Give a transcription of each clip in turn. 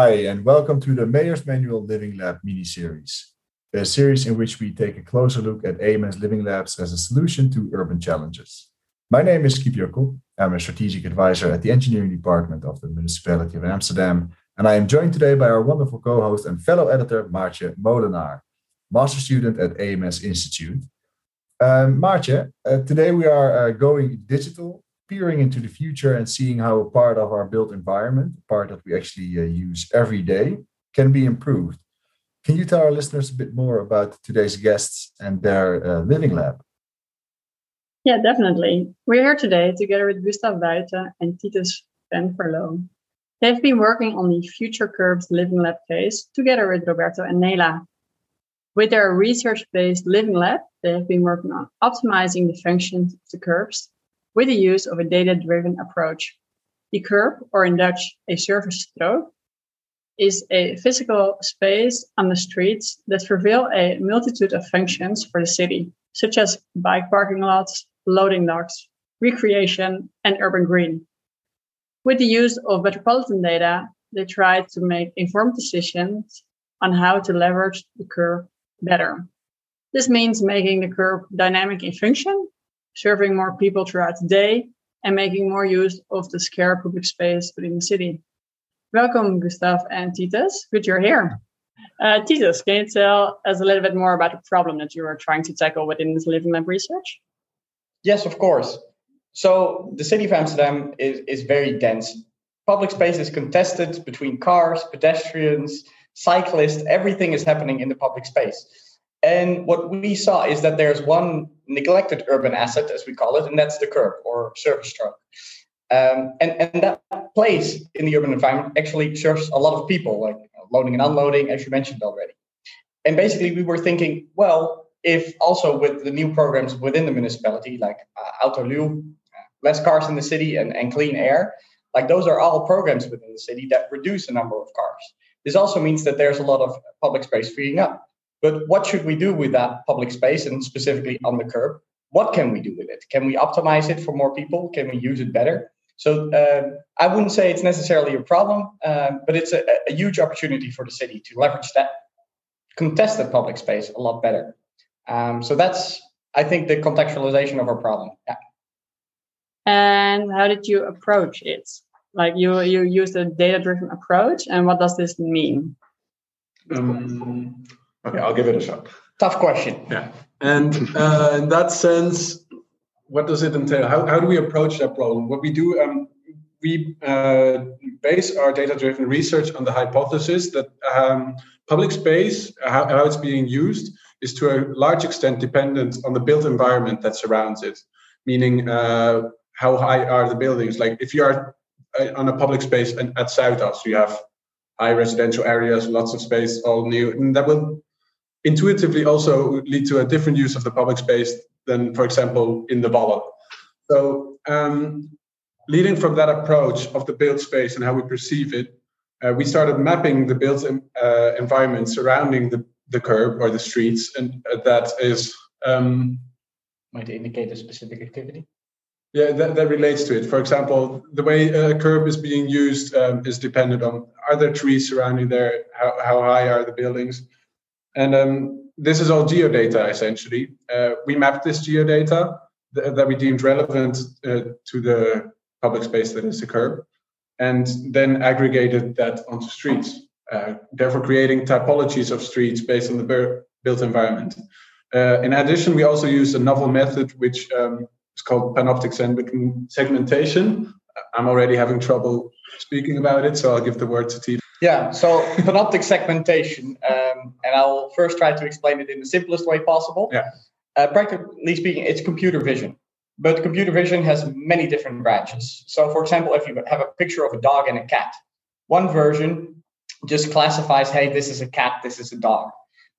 Hi, and welcome to the Mayor's Manual Living Lab mini series, a series in which we take a closer look at AMS Living Labs as a solution to urban challenges. My name is Kiep Jukkel. I'm a strategic advisor at the engineering department of the Municipality of Amsterdam, and I am joined today by our wonderful co host and fellow editor, Maartje Molenaar, master student at AMS Institute. Um, Maartje, uh, today we are uh, going digital peering into the future and seeing how a part of our built environment, a part that we actually uh, use every day, can be improved. Can you tell our listeners a bit more about today's guests and their uh, living lab? Yeah, definitely. We're here today together with Gustaf Wuite and Titus Venverloo. They've been working on the Future Curbs Living Lab case together with Roberto and Nela. With their research based living lab, they have been working on optimizing the functions of the curbs with the use of a data-driven approach. The curb, or in Dutch, a servicestrook, is a physical space on the streets that fulfill a multitude of functions for the city, such as bike parking lots, loading docks, recreation, and urban green. With the use of metropolitan data, they try to make informed decisions on how to leverage the curb better. This means making the curb dynamic in function serving more people throughout the day, and making more use of the scarce public space within the city. Welcome, Gustaf and Titus. Good you're here. Uh, Titus, can you tell us a little bit more about the problem that you are trying to tackle within this Living Lab research? Yes, of course. So the city of Amsterdam is, is very dense. Public space is contested between cars, pedestrians, cyclists, everything is happening in the public space. And what we saw is that there's one neglected urban asset, as we call it, and that's the curb or servicestrook. Um, and, and that place in the urban environment actually serves a lot of people, like loading and unloading, as you mentioned already. And basically, we were thinking, well, if also with the new programs within the municipality, like uh, Autoluw, less cars in the city, and, and clean air, like those are all programs within the city that reduce the number of cars. This also means that there's a lot of public space freeing up. But what should we do with that public space and specifically on the curb? What can we do with it? Can we optimize it for more people? Can we use it better? So uh, I wouldn't say it's necessarily a problem, uh, but it's a, a, huge opportunity for the city to leverage that contested public space a lot better. Um, so that's, I think, the contextualization of our problem. Yeah. And how did you approach it? Like you, you used a data-driven approach, and what does this mean? Um, Okay, I'll give it a shot. Tough question. Yeah. And uh, in that sense, what does it entail? How, how do we approach that problem? What we do, um, we uh, base our data driven research on the hypothesis that um, public space, how, how, it's being used, is to a large extent dependent on the built environment that surrounds it, meaning uh, how high are the buildings? Like if you are uh, on a public space and at Zuidas, you have high residential areas, lots of space, all new, and that will intuitively also lead to a different use of the public space than, for example, in the Wallen. So, um, leading from that approach of the built space and how we perceive it, uh, we started mapping the built uh, environment surrounding the, the curb or the streets, and uh, that is. Um, Might indicate a specific activity? Yeah, that, that relates to it. For example, the way a curb is being used um, is dependent on are there trees surrounding there? How, how high are the buildings? And um, this is all geodata essentially. Uh, we mapped this geodata th- that we deemed relevant uh, to the public space that is the curb, and then aggregated that onto streets. Uh, therefore, creating typologies of streets based on the bur- built environment. Uh, in addition, we also used a novel method which um, is called panoptic segmentation. I'm already having trouble speaking about it, so I'll give the word to Tina. Yeah, so panoptic segmentation, um, and I'll first try to explain it in the simplest way possible. Yeah. Uh, practically speaking, it's computer vision, but computer vision has many different branches. So, for example, if you have a picture of a dog and a cat, one version just classifies, hey, this is a cat, this is a dog.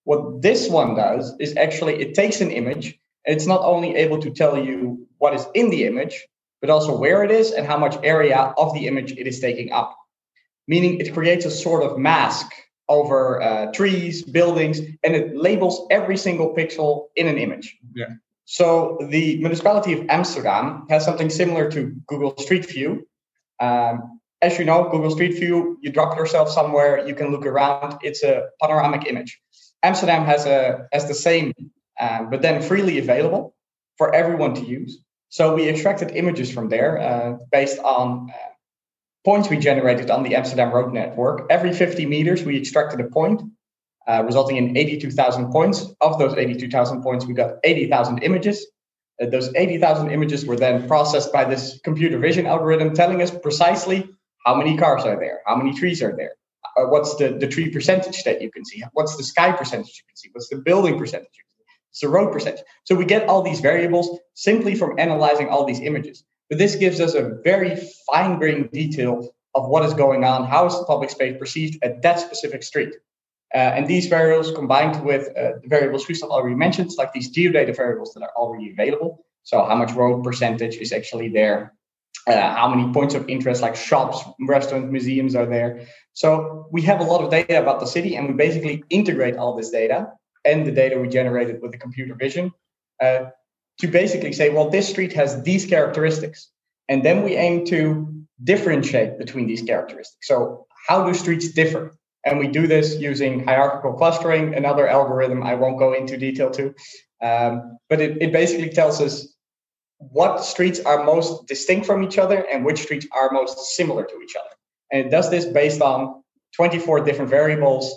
What this one does is actually it takes an image, and it's not only able to tell you what is in the image, but also where it is and how much area of the image it is taking up meaning it creates a sort of mask over uh, trees, buildings, and it labels every single pixel in an image. Yeah. So the municipality of Amsterdam has something similar to Google Street View. Um, as you know, Google Street View, you drop yourself somewhere, you can look around. It's a panoramic image. Amsterdam has a has the same, uh, but then freely available for everyone to use. So we extracted images from there uh, based on uh, points we generated on the Amsterdam Road Network. Every 50 meters, we extracted a point, uh, resulting in 82,000 points. Of those 82,000 points, we got 80,000 images. Uh, those 80,000 images were then processed by this computer vision algorithm, telling us precisely how many cars are there, how many trees are there, uh, what's the, the tree percentage that you can see, what's the sky percentage you can see, what's the building percentage you can see, it's the road percentage. So we get all these variables simply from analyzing all these images. But this gives us a very fine grained detail of what is going on, how is the public space perceived at that specific street. Uh, and these variables combined with uh, the variables Gustaf already mentioned, like these geodata variables that are already available. So how much road percentage is actually there, uh, how many points of interest like shops, restaurants, museums are there. So we have a lot of data about the city and we basically integrate all this data and the data we generated with the computer vision uh, to basically say, well, this street has these characteristics. And then we aim to differentiate between these characteristics. So how do streets differ? And we do this using hierarchical clustering, another algorithm I won't go into detail to. Um, but it, it basically tells us what streets are most distinct from each other and which streets are most similar to each other. And it does this based on 24 different variables.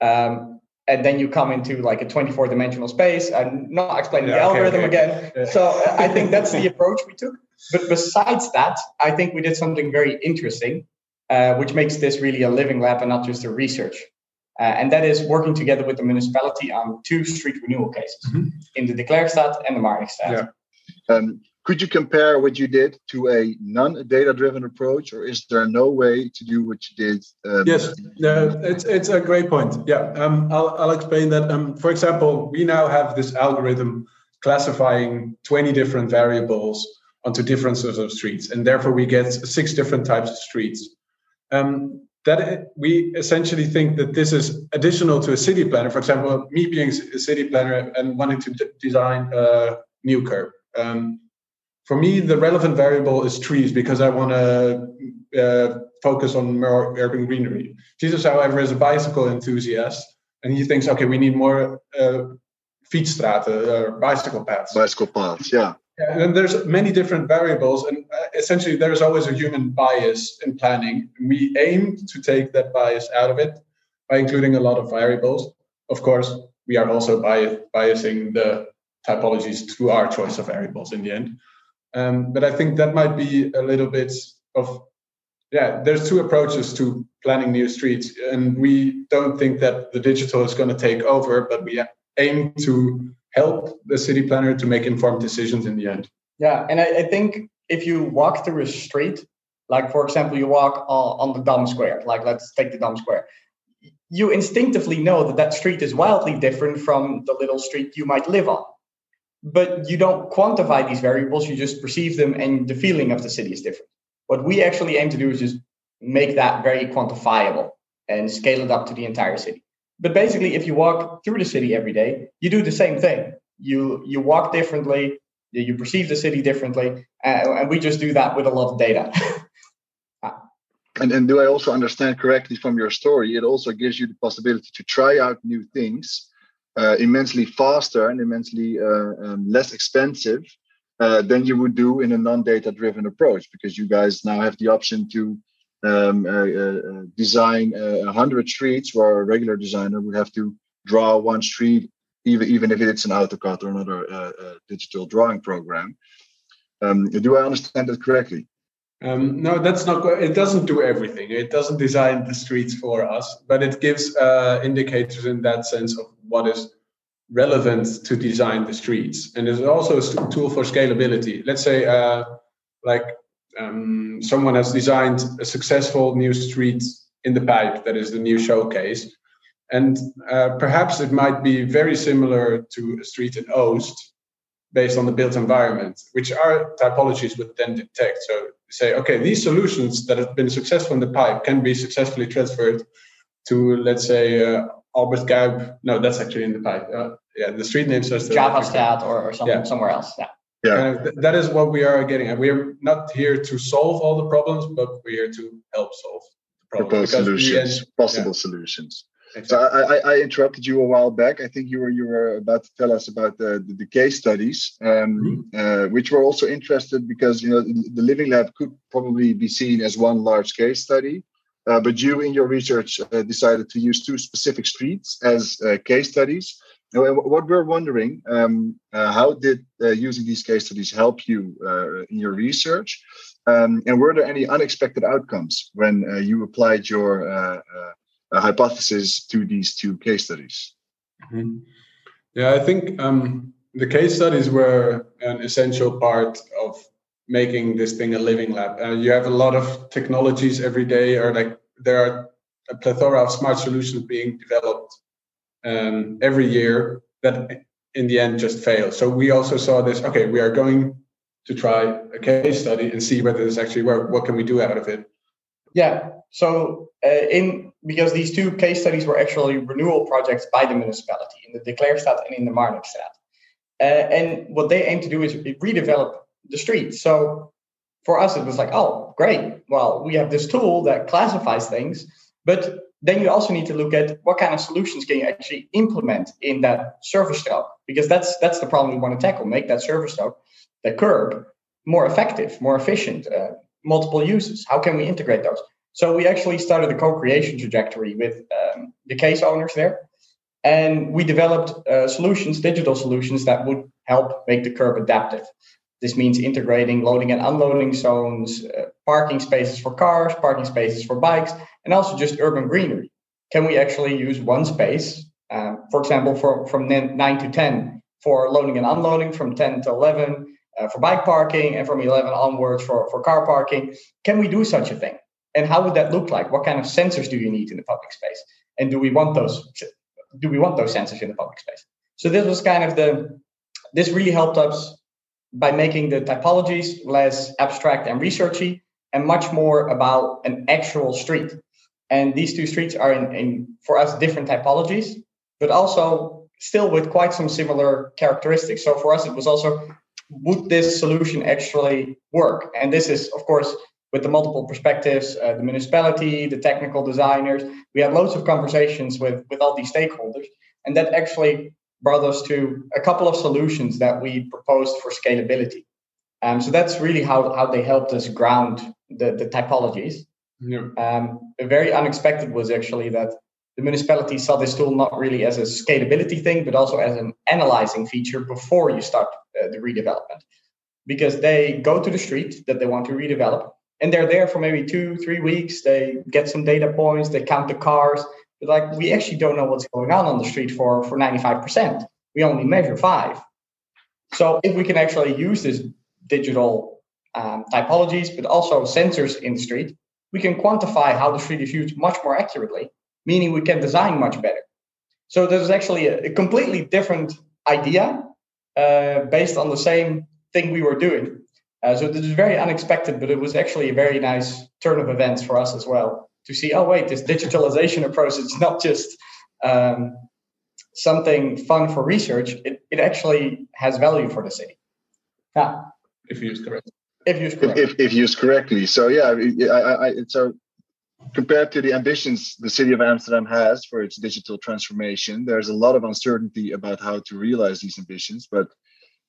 Um, and then you come into like a 24 dimensional space. I'm not explaining yeah, the algorithm okay. again. Yeah. So I think that's the approach we took. But besides that, I think we did something very interesting, uh, which makes this really a living lab and not just a research. Uh, and that is working together with the municipality on two street renewal cases mm-hmm. in the De Clercqstraat and the Marnixstraat. Yeah. Um, could you compare what you did to a non-data-driven approach, or is there no way to do what you did? Um, yes, no, it's it's a great point. Yeah, um, I'll I'll explain that. Um, for example, we now have this algorithm classifying 20 different variables onto different sorts of streets, and therefore we get six different types of streets. Um, that we essentially think that this is additional to a city planner. For example, me being a city planner and wanting to d- design a new curb. Um, for me, the relevant variable is trees because I want to uh, focus on more urban greenery. Jesus, however, is a bicycle enthusiast, and he thinks, okay, we need more uh, fietsstraten, uh, bicycle paths. Bicycle paths, yeah. yeah. And there's many different variables, and uh, essentially there's always a human bias in planning. We aim to take that bias out of it by including a lot of variables. Of course, we are also bias, biasing the typologies to our choice of variables in the end. Um, but I think that might be a little bit of yeah. There's two approaches to planning new streets, and we don't think that the digital is going to take over, but we aim to help the city planner to make informed decisions in the end. Yeah, and I, I think if you walk through a street, like for example, you walk on, the Dam Square, like let's take the Dam Square, you instinctively know that that street is wildly different from the little street you might live on but you don't quantify these variables you just perceive them and the feeling of the city is different. What we actually aim to do is just make that very quantifiable and scale it up to the entire city. But basically if you walk through the city every day you do the same thing. You you walk differently you perceive the city differently and we just do that with a lot of data. And, and do i also understand correctly from your story it also gives you the possibility to try out new things uh, immensely faster and immensely uh, um, less expensive uh, than you would do in a non-data driven approach because you guys now have the option to um, uh, design a hundred streets where a regular designer would have to draw one street even even if it's an AutoCAD or another digital drawing program. Um, do I understand that correctly? Um, no, that's not. It doesn't do everything. It doesn't design the streets for us, but it gives uh, indicators in that sense of what is relevant to design the streets. And it's also a tool for scalability. Let's say, uh, like um, someone has designed a successful new street in the Pijp that is the new showcase, and uh, perhaps it might be very similar to a street in Oost based on the built environment, which our typologies would then detect. So say, okay, these solutions that have been successful in the Pijp can be successfully transferred to, let's say, uh, Albert Cuyp. No, that's actually in the Pijp. Uh, yeah, the street name says Javastraat or, or some, yeah. somewhere else. Yeah. yeah. Kind of, that is what we are getting at. We're not here to solve all the problems, but we're here to help solve the problems. Propose solutions, end, possible yeah. solutions. So I, I, I, interrupted you a while back. I think you were you were about to tell us about the, the, the case studies, um, mm-hmm. uh, which were also interested because you know the Living Lab could probably be seen as one large case study, uh, but you in your research uh, decided to use two specific streets as uh, case studies. Now, what we're wondering, um, uh, how did uh, using these case studies help you in your research? Um, and were there any unexpected outcomes when you applied your hypothesis to these two case studies? Mm-hmm. Yeah, I think um, the case studies were an essential part of making this thing a living lab. Uh, you have a lot of technologies every day, or like there are a plethora of smart solutions being developed um, every year that in the end just fail. So we also saw this. Okay, we are going to try a case study and see whether this actually works. What can we do out of it? Yeah. So uh, in because these two case studies were actually renewal projects by the municipality in the De Clercqstraat and in the Marnixstraat. Uh, and what they aim to do is redevelop the street. So for us, it was like, oh, great. Well, we have this tool that classifies things, but then you also need to look at what kind of solutions can you actually implement in that servicestrook, because that's that's the problem we want to tackle. Make that servicestrook, that curb, more effective, more efficient, uh, multiple uses. How can we integrate those? So we actually started a co-creation trajectory with um, the case owners there, and we developed uh, solutions, digital solutions that would help make the curb adaptive. This means integrating loading and unloading zones, uh, parking spaces for cars, parking spaces for bikes, and also just urban greenery. Can we actually use one space, uh, for example, for, from 9 to 10 for loading and unloading, from 10 to 11 uh, for bike parking, and from 11 onwards for, for car parking? Can we do such a thing? And how would that look like? What kind of sensors do you need in the public space? And do we want those? Do we want those sensors in the public space? So this was kind of the. This really helped us by making the typologies less abstract and researchy and much more about an actual street. And these two streets are in, in for us different typologies, but also still with quite some similar characteristics. So for us, it was also would this solution actually work? And this is, of course, with the multiple perspectives, uh, the municipality, the technical designers. We had loads of conversations with with all these stakeholders, and that actually brought us to a couple of solutions that we proposed for scalability. Um, so that's really how, how they helped us ground the, the typologies. Yeah. Um, very unexpected was actually that the municipality saw this tool not really as a scalability thing, but also as an analyzing feature before you start uh, the redevelopment. Because they go to the street that they want to redevelop, and they're there for maybe two, three weeks. They get some data points, they count the cars, but like we actually don't know what's going on on the street for for 95% we only measure five so if we can actually use this digital um, typologies but also sensors in the street we can quantify how the street is used much more accurately meaning we can design much better so there's actually a, a completely different idea based on the same thing we were doing uh, so this is very unexpected but it was actually a very nice turn of events for us as well to see, oh, wait, this digitalization approach, it's not just um, something fun for research, it, it actually has value for the city. Yeah. If used correctly. If used correctly. If, if used correctly. So, yeah, I, I, I, so compared to the ambitions the city of Amsterdam has for its digital transformation, there's a lot of uncertainty about how to realize these ambitions. But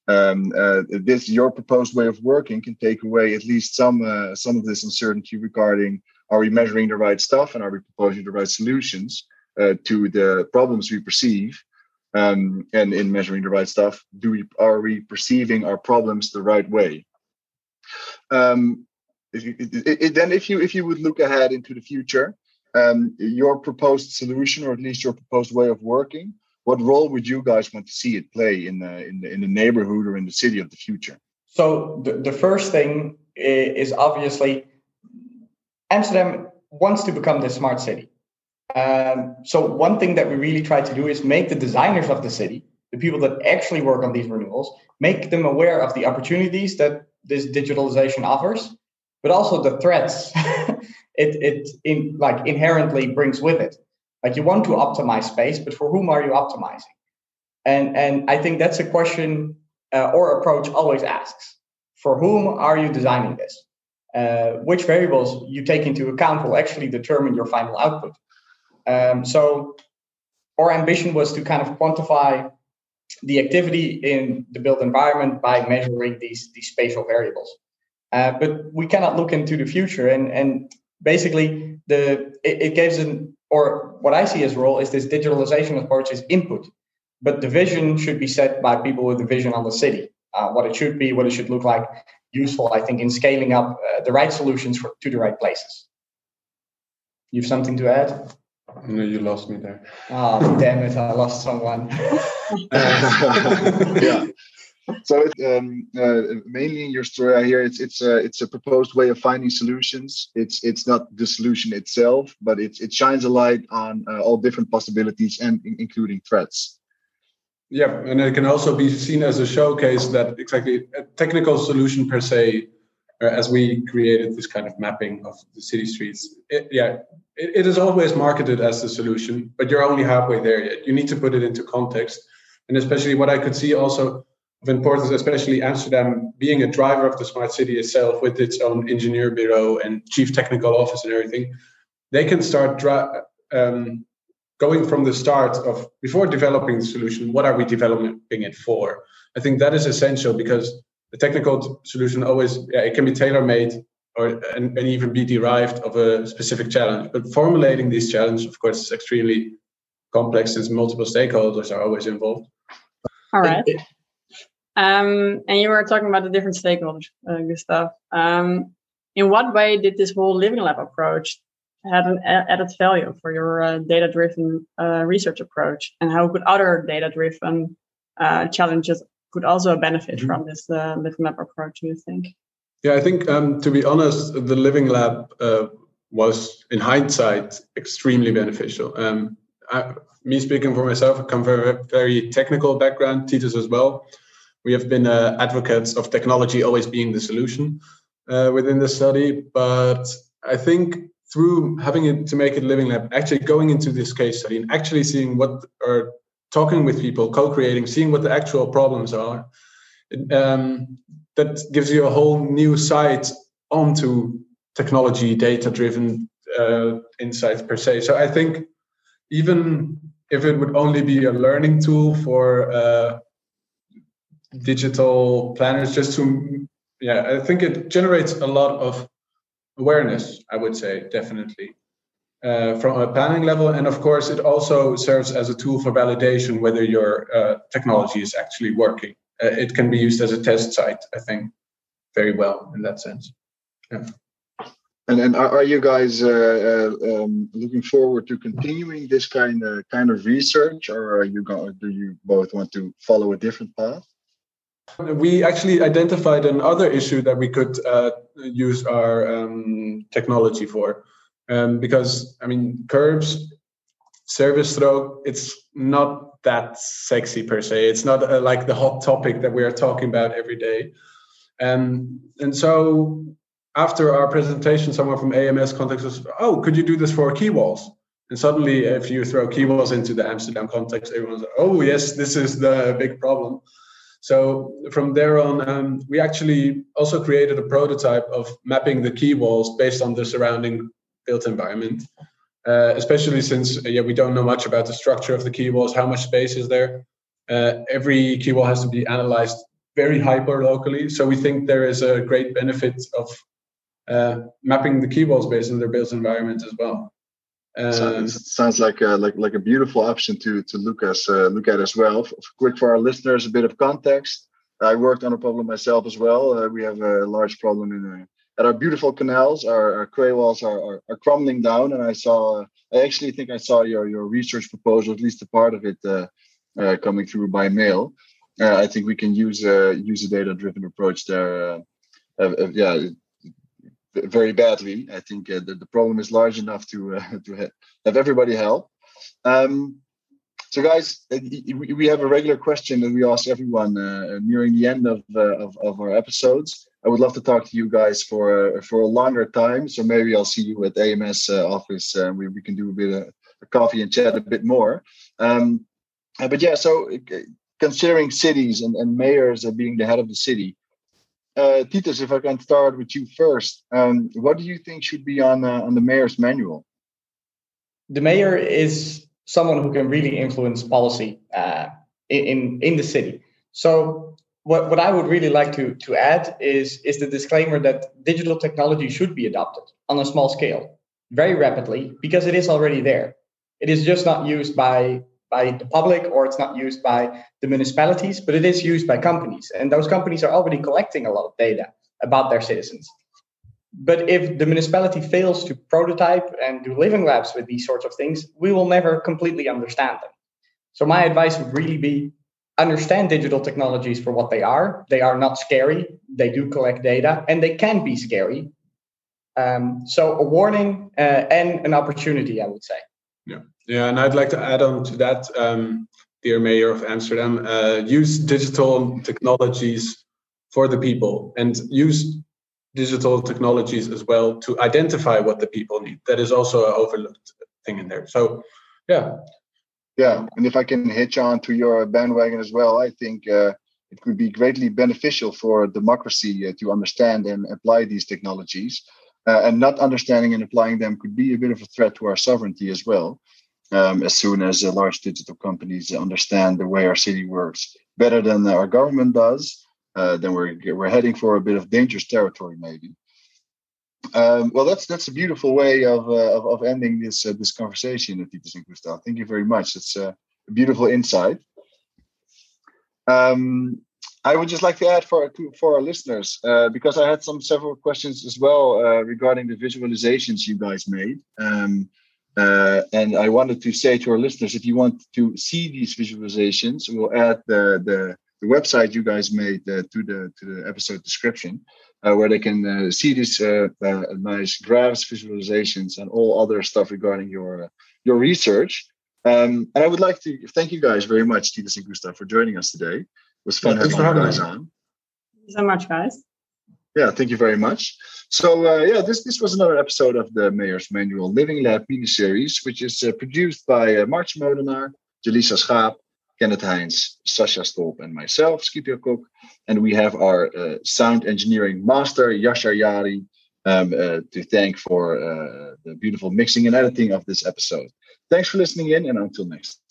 um, uh, this your proposed way of working can take away at least some uh, some of this uncertainty regarding are we measuring the right stuff and are we proposing the right solutions uh, to the problems we perceive um, and in measuring the right stuff do we are we perceiving our problems the right way um, it, it, it, then if you if you would look ahead into the future um, your proposed solution or at least your proposed way of working what role would you guys want to see it play in the in the, in the neighborhood or in the city of the future so the, the first thing is obviously Amsterdam wants to become the smart city. Um, so one thing that we really try to do is make the designers of the city, the people that actually work on these renewals, make them aware of the opportunities that this digitalization offers, but also the threats it it in like inherently brings with it. Like you want to optimize space, but for whom are you optimizing? And and I think that's a question uh, or approach always asks, for whom are you designing this? Uh, which variables you take into account will actually determine your final output. Um, so our ambition was to kind of quantify the activity in the built environment by measuring these, these spatial variables. Uh, but we cannot look into the future and, and basically the it, it gives an or what I see as role is this digitalization approach is input, but the vision should be set by people with a vision on the city, uh, what it should be, what it should look like. Useful, I think, in scaling up uh, the right solutions for, to the right places. You have something to add? No, you lost me there. Oh, damn it! I lost someone. yeah. So um, uh, mainly in your story, I hear it's it's a it's a proposed way of finding solutions. It's it's not the solution itself, but it it shines a light on uh, all different possibilities and including threats. Yeah, and it can also be seen as a showcase that exactly a technical solution per se, uh, as we created this kind of mapping of the city streets. It, yeah, it, it is always marketed as the solution, but you're only halfway there yet. You need to put it into context, and especially what I could see also of importance, especially Amsterdam being a driver of the smart city itself with its own engineer bureau and chief technical office and everything, they can start dra- um, going from the start of before developing the solution, what are we developing it for? I think that is essential because the technical solution always yeah, it can be tailor made or and, and, even be derived of a specific challenge. But formulating these challenges, of course, is extremely complex since multiple stakeholders are always involved. All right. Um, and you were talking about the different stakeholders, uh, Gustaf. Um, in what way did this whole Living Lab approach have an added value for your uh, data-driven uh, research approach, and how could other data-driven uh, challenges could also benefit mm-hmm. from this uh, Living Lab approach? Do you think? Yeah, I think um, to be honest, the Living Lab uh, was, in hindsight, extremely beneficial. Um, I, me speaking for myself, I come from a very technical background, Titus as well we have been uh, advocates of technology always being the solution uh, within the study. But I think through having it to make it living lab, actually going into this case study and actually seeing what or talking with people, co-creating, seeing what the actual problems are, um, that gives you a whole new sight onto technology, data-driven uh, insights per se. So I think even if it would only be a learning tool for uh, digital planners just to yeah i think it generates a lot of awareness i would say definitely uh, from a planning level and of course it also serves as a tool for validation whether your uh, technology is actually working uh, it can be used as a test site i think very well in that sense yeah. And and are, you guys uh, uh, um, looking forward to continuing this kind of kind of research, or are you going? Do you both want to follow a different path? We actually identified another issue that we could uh, use our um, technology for, um, because I mean, curbs, Servicestroo, it's not that sexy per se. It's not uh, like the hot topic that we are talking about every day, and and so after our presentation, someone from AMS context us. Oh, could you do this for quay walls? And suddenly, if you throw quay walls into the Amsterdam context, everyone's like, "Oh, yes, this is the big problem." So from there on, um, we actually also created a prototype of mapping the quay walls based on the surrounding built environment. Uh, especially since uh, yeah, we don't know much about the structure of the quay walls, how much space is there. Uh, every quay wall has to be analyzed very hyper locally. So we think there is a great benefit of uh, mapping the quay walls based on their built environment as well. Um, sounds like a, like like a beautiful option to to look as uh, look at as well. Quick for our listeners, a bit of context. I worked on a problem myself as well. Uh, we have a large problem in uh, at our beautiful canals. Our, our quay walls are, are, are crumbling down, and I saw. I actually think I saw your your research proposal, at least a part of it, uh, uh, coming through by mail. Uh, I think we can use use a data driven approach there. yeah, very badly. I think uh, the, the problem is large enough to uh, to ha- have everybody help. Um, so, guys, uh, we have a regular question that we ask everyone uh, nearing the end of, uh, of, of our episodes. I would love to talk to you guys for uh, for a longer time. So maybe I'll see you at AMS office. we we can do a bit of a coffee and chat a bit more. Um, but yeah, so considering cities and, and mayors being the head of the city, uh, Titus, if I can start with you first, um, what do you think should be on uh, on the mayor's manual? The mayor is someone who can really influence policy uh, in in the city. So what, what I would really like to to add is is the disclaimer that digital technology should be adopted on a small scale very rapidly because it is already there. It is just not used by by the public or it's not used by the municipalities, but it is used by companies. And those companies are already collecting a lot of data about their citizens. But if the municipality fails to prototype and do living labs with these sorts of things, we will never completely understand them. So, my advice would really be understand digital technologies for what they are. They are not scary, they do collect data, and they can be scary. Um, so, a warning uh, and an opportunity, I would say. Yeah. And I'd like to add on to that, um, dear Mayor of Amsterdam, uh, use digital technologies for the people and use digital technologies as well to identify what the people need. That is also an overlooked thing in there. So, yeah. Yeah, and if I can hitch on to your bandwagon as well, I think uh, it could be greatly beneficial for democracy uh, to understand and apply these technologies. Uh, and not understanding and applying them could be a bit of a threat to our sovereignty as well um, as soon as uh, large digital companies understand the way our city works better than our government does, uh, then we're we're heading for a bit of dangerous territory, maybe. Um, well, that's that's a beautiful way of uh, of, of, ending this uh, this conversation, Titus and Gustaf. Thank you very much. It's a beautiful insight. Um, I would just like to add for for our listeners uh, because I had some several questions as well uh, regarding the visualizations you guys made. Um, uh, and I wanted to say to our listeners, if you want to see these visualizations, we'll add the, the, the website you guys made uh, to the to the episode description, uh, where they can uh, see these uh, uh, nice graphs, visualizations, and all other stuff regarding your your research. Um, and I would like to thank you guys very much, Titus and Gustaf, for joining us today. It was fun yeah, having you guys on. Thank you so much, guys. Yeah, thank you very much. So uh, yeah, this this was another episode of the Mayor's Manual Living Lab mini series, which is uh, produced by uh, Maartje Molenaar, Jelisa Schaap, Kenneth Heinz, Sasha Stolp, and myself, Scipio Cook. And we have our uh, sound engineering master, Yashar Yari, um, uh, to thank for uh, the beautiful mixing and editing of this episode. Thanks for listening in, and until next.